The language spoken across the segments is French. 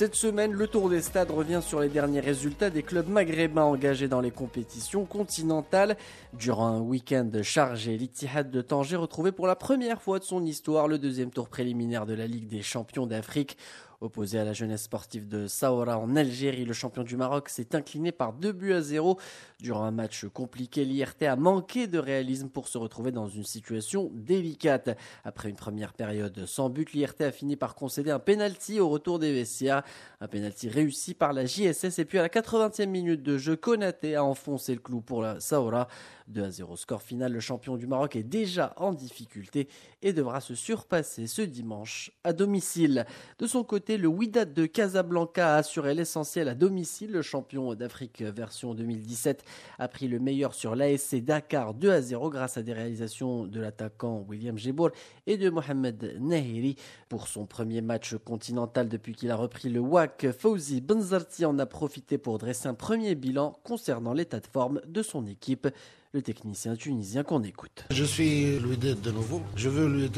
Cette semaine, le Tour des Stades revient sur les derniers résultats des clubs maghrébins engagés dans les compétitions continentales. Durant un week-end chargé, l'Ittihad de Tanger retrouvait pour la première fois de son histoire le deuxième tour préliminaire de la Ligue des champions d'Afrique. Opposé à la jeunesse sportive de Saoura en Algérie, le champion du Maroc s'est incliné par 2 buts à 0. Durant un match compliqué, l'IRT a manqué de réalisme pour se retrouver dans une situation délicate. Après une première période sans but, l'IRT a fini par concéder un penalty au retour des vestiaires. Un penalty réussi par la JSS et puis à la 80e minute de jeu, Konaté a enfoncé le clou pour la Saoura. 2 à 0 score final, le champion du Maroc est déjà en difficulté et devra se surpasser ce dimanche à domicile. De son côté, le Wydad de Casablanca a assuré l'essentiel à domicile. Le champion d'Afrique version 2017 a pris le meilleur sur l'ASC Dakar 2 à 0 grâce à des réalisations de l'attaquant William Gebour et de Mohamed Nahiri. Pour son premier match continental depuis qu'il a repris le WAC, Fauzi Benzarti en a profité pour dresser un premier bilan concernant l'état de forme de son équipe le technicien tunisien qu'on écoute. Je suis Louis de nouveau. Je veux Louis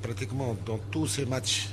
pratiquement dans tous ces matchs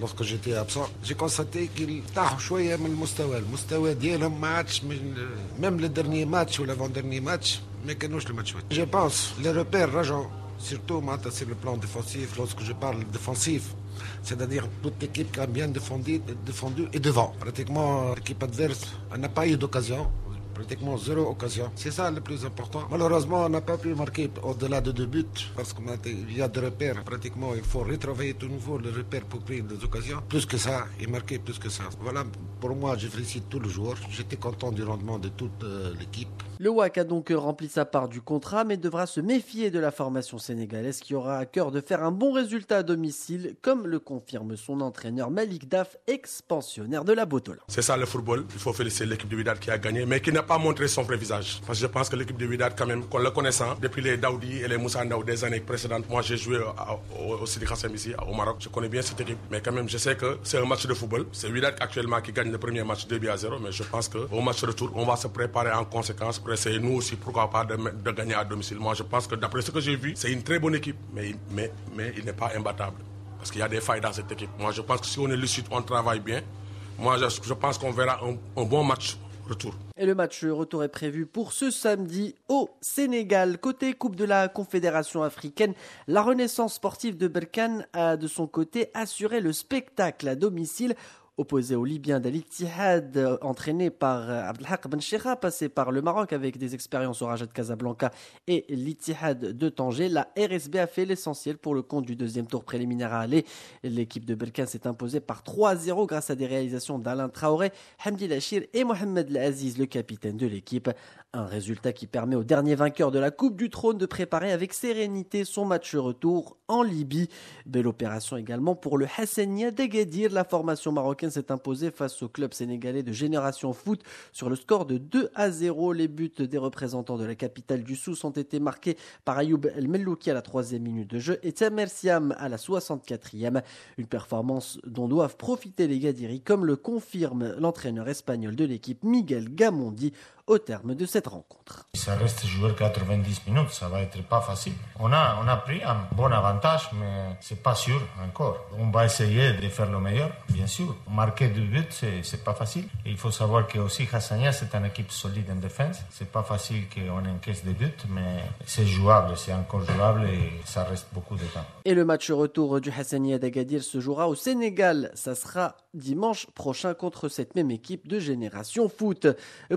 lorsque j'étais absent, j'ai constaté qu'ils tachent un peu le niveau. Le niveau match, euh, même le dernier match ou l'avant-dernier match, mais que nous, le match. Je pense, les repères, Rajon, surtout maintenant sur le plan défensif, lorsque je parle défensif, c'est-à-dire toute l'équipe qui a bien défendu, défendu et devant. Pratiquement, l'équipe adverse n'a pas eu d'occasion pratiquement zéro occasion. C'est ça le plus important. Malheureusement, on n'a pas pu marquer au-delà de deux buts parce qu'il y a des repères. Pratiquement, il faut retravailler tout nouveau le repère pour prendre des occasions. Plus que ça, et marquer plus que ça. Voilà, pour moi, je félicite tous les joueurs. J'étais content du rendement de toute euh, l'équipe. Le WAC a donc rempli sa part du contrat, mais devra se méfier de la formation sénégalaise qui aura à cœur de faire un bon résultat à domicile, comme le confirme son entraîneur Malik Daf, expansionnaire de la Botola. C'est ça le football. Il faut féliciter l'équipe de Vidal qui a gagné, mais qui n'a pas montré son vrai visage. Parce que je pense que l'équipe de Vidal, quand même, qu'on le connaissant, depuis les Daoudi et les Moussa Ndaou des années précédentes, moi j'ai joué au, Sidi Kassem ici, au Maroc. Je connais bien cette équipe, mais quand même, je sais que c'est un match de football. C'est Vidal actuellement qui gagne le premier match 2 à 0, mais je pense qu'au match retour, on va se préparer en conséquence essayer nous aussi, pourquoi pas, de, de gagner à domicile. Moi, je pense que d'après ce que j'ai vu, c'est une très bonne équipe, mais, mais, mais il n'est pas imbattable. Parce qu'il y a des failles dans cette équipe. Moi, je pense que si on est lucide, on travaille bien. Moi, je, je pense qu'on verra un, un bon match retour. Et le match retour est prévu pour ce samedi au Sénégal. Côté Coupe de la Confédération africaine, la Renaissance sportive de Berkane a de son côté assuré le spectacle à domicile opposé au Libyen d'Al-Ittihad, euh, entraîné par euh, Abdelhak Ben passé par le Maroc avec des expériences au Raja de Casablanca et l'Ittihad de Tanger. La RSB a fait l'essentiel pour le compte du deuxième tour préliminaire à aller. L'équipe de Belkan s'est imposée par 3-0 grâce à des réalisations d'Alain Traoré, Hamdi Lachir et Mohamed Aziz, le capitaine de l'équipe. Un résultat qui permet au dernier vainqueur de la Coupe du Trône de préparer avec sérénité son match retour en Libye. Belle opération également pour le Hassania d'Agadir. La formation marocaine s'est imposée face au club sénégalais de Génération Foot sur le score de 2 à 0. Les buts des représentants de la capitale du Souss ont été marqués par Ayoub El Mellouki à la troisième minute de jeu et Tamer Siam à la 64e. Une performance dont doivent profiter les Gadiri comme le confirme l'entraîneur espagnol de l'équipe Miguel Gamondi au terme de cette rencontre. Ça reste jouer 90 minutes, ça va être pas facile. On a, on a pris un bon avantage, mais c'est pas sûr encore. On va essayer de faire le meilleur, bien sûr. Marquer deux buts, c'est pas facile. Et il faut savoir que aussi Hassania, c'est une équipe solide en défense. C'est pas facile qu'on encaisse des buts, mais c'est jouable, c'est encore jouable et ça reste beaucoup de temps. Et le match retour du Hassania d'Agadir se jouera au Sénégal. Ça sera dimanche prochain contre cette même équipe de Génération Foot.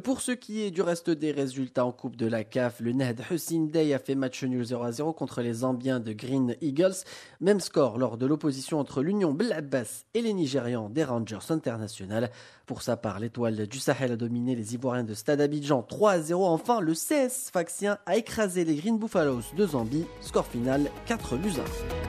Pour ceux qui du reste des résultats en Coupe de la CAF, le Ned Hussein Day a fait match nul 0 à 0 contre les Zambiens de Green Eagles. Même score lors de l'opposition entre l'Union Blabbas et les Nigérians des Rangers International. Pour sa part, l'étoile du Sahel a dominé les Ivoiriens de Stade Abidjan 3 à 0. Enfin, le CS Faxien a écrasé les Green Buffaloes de Zambie. Score final 4 buts 1.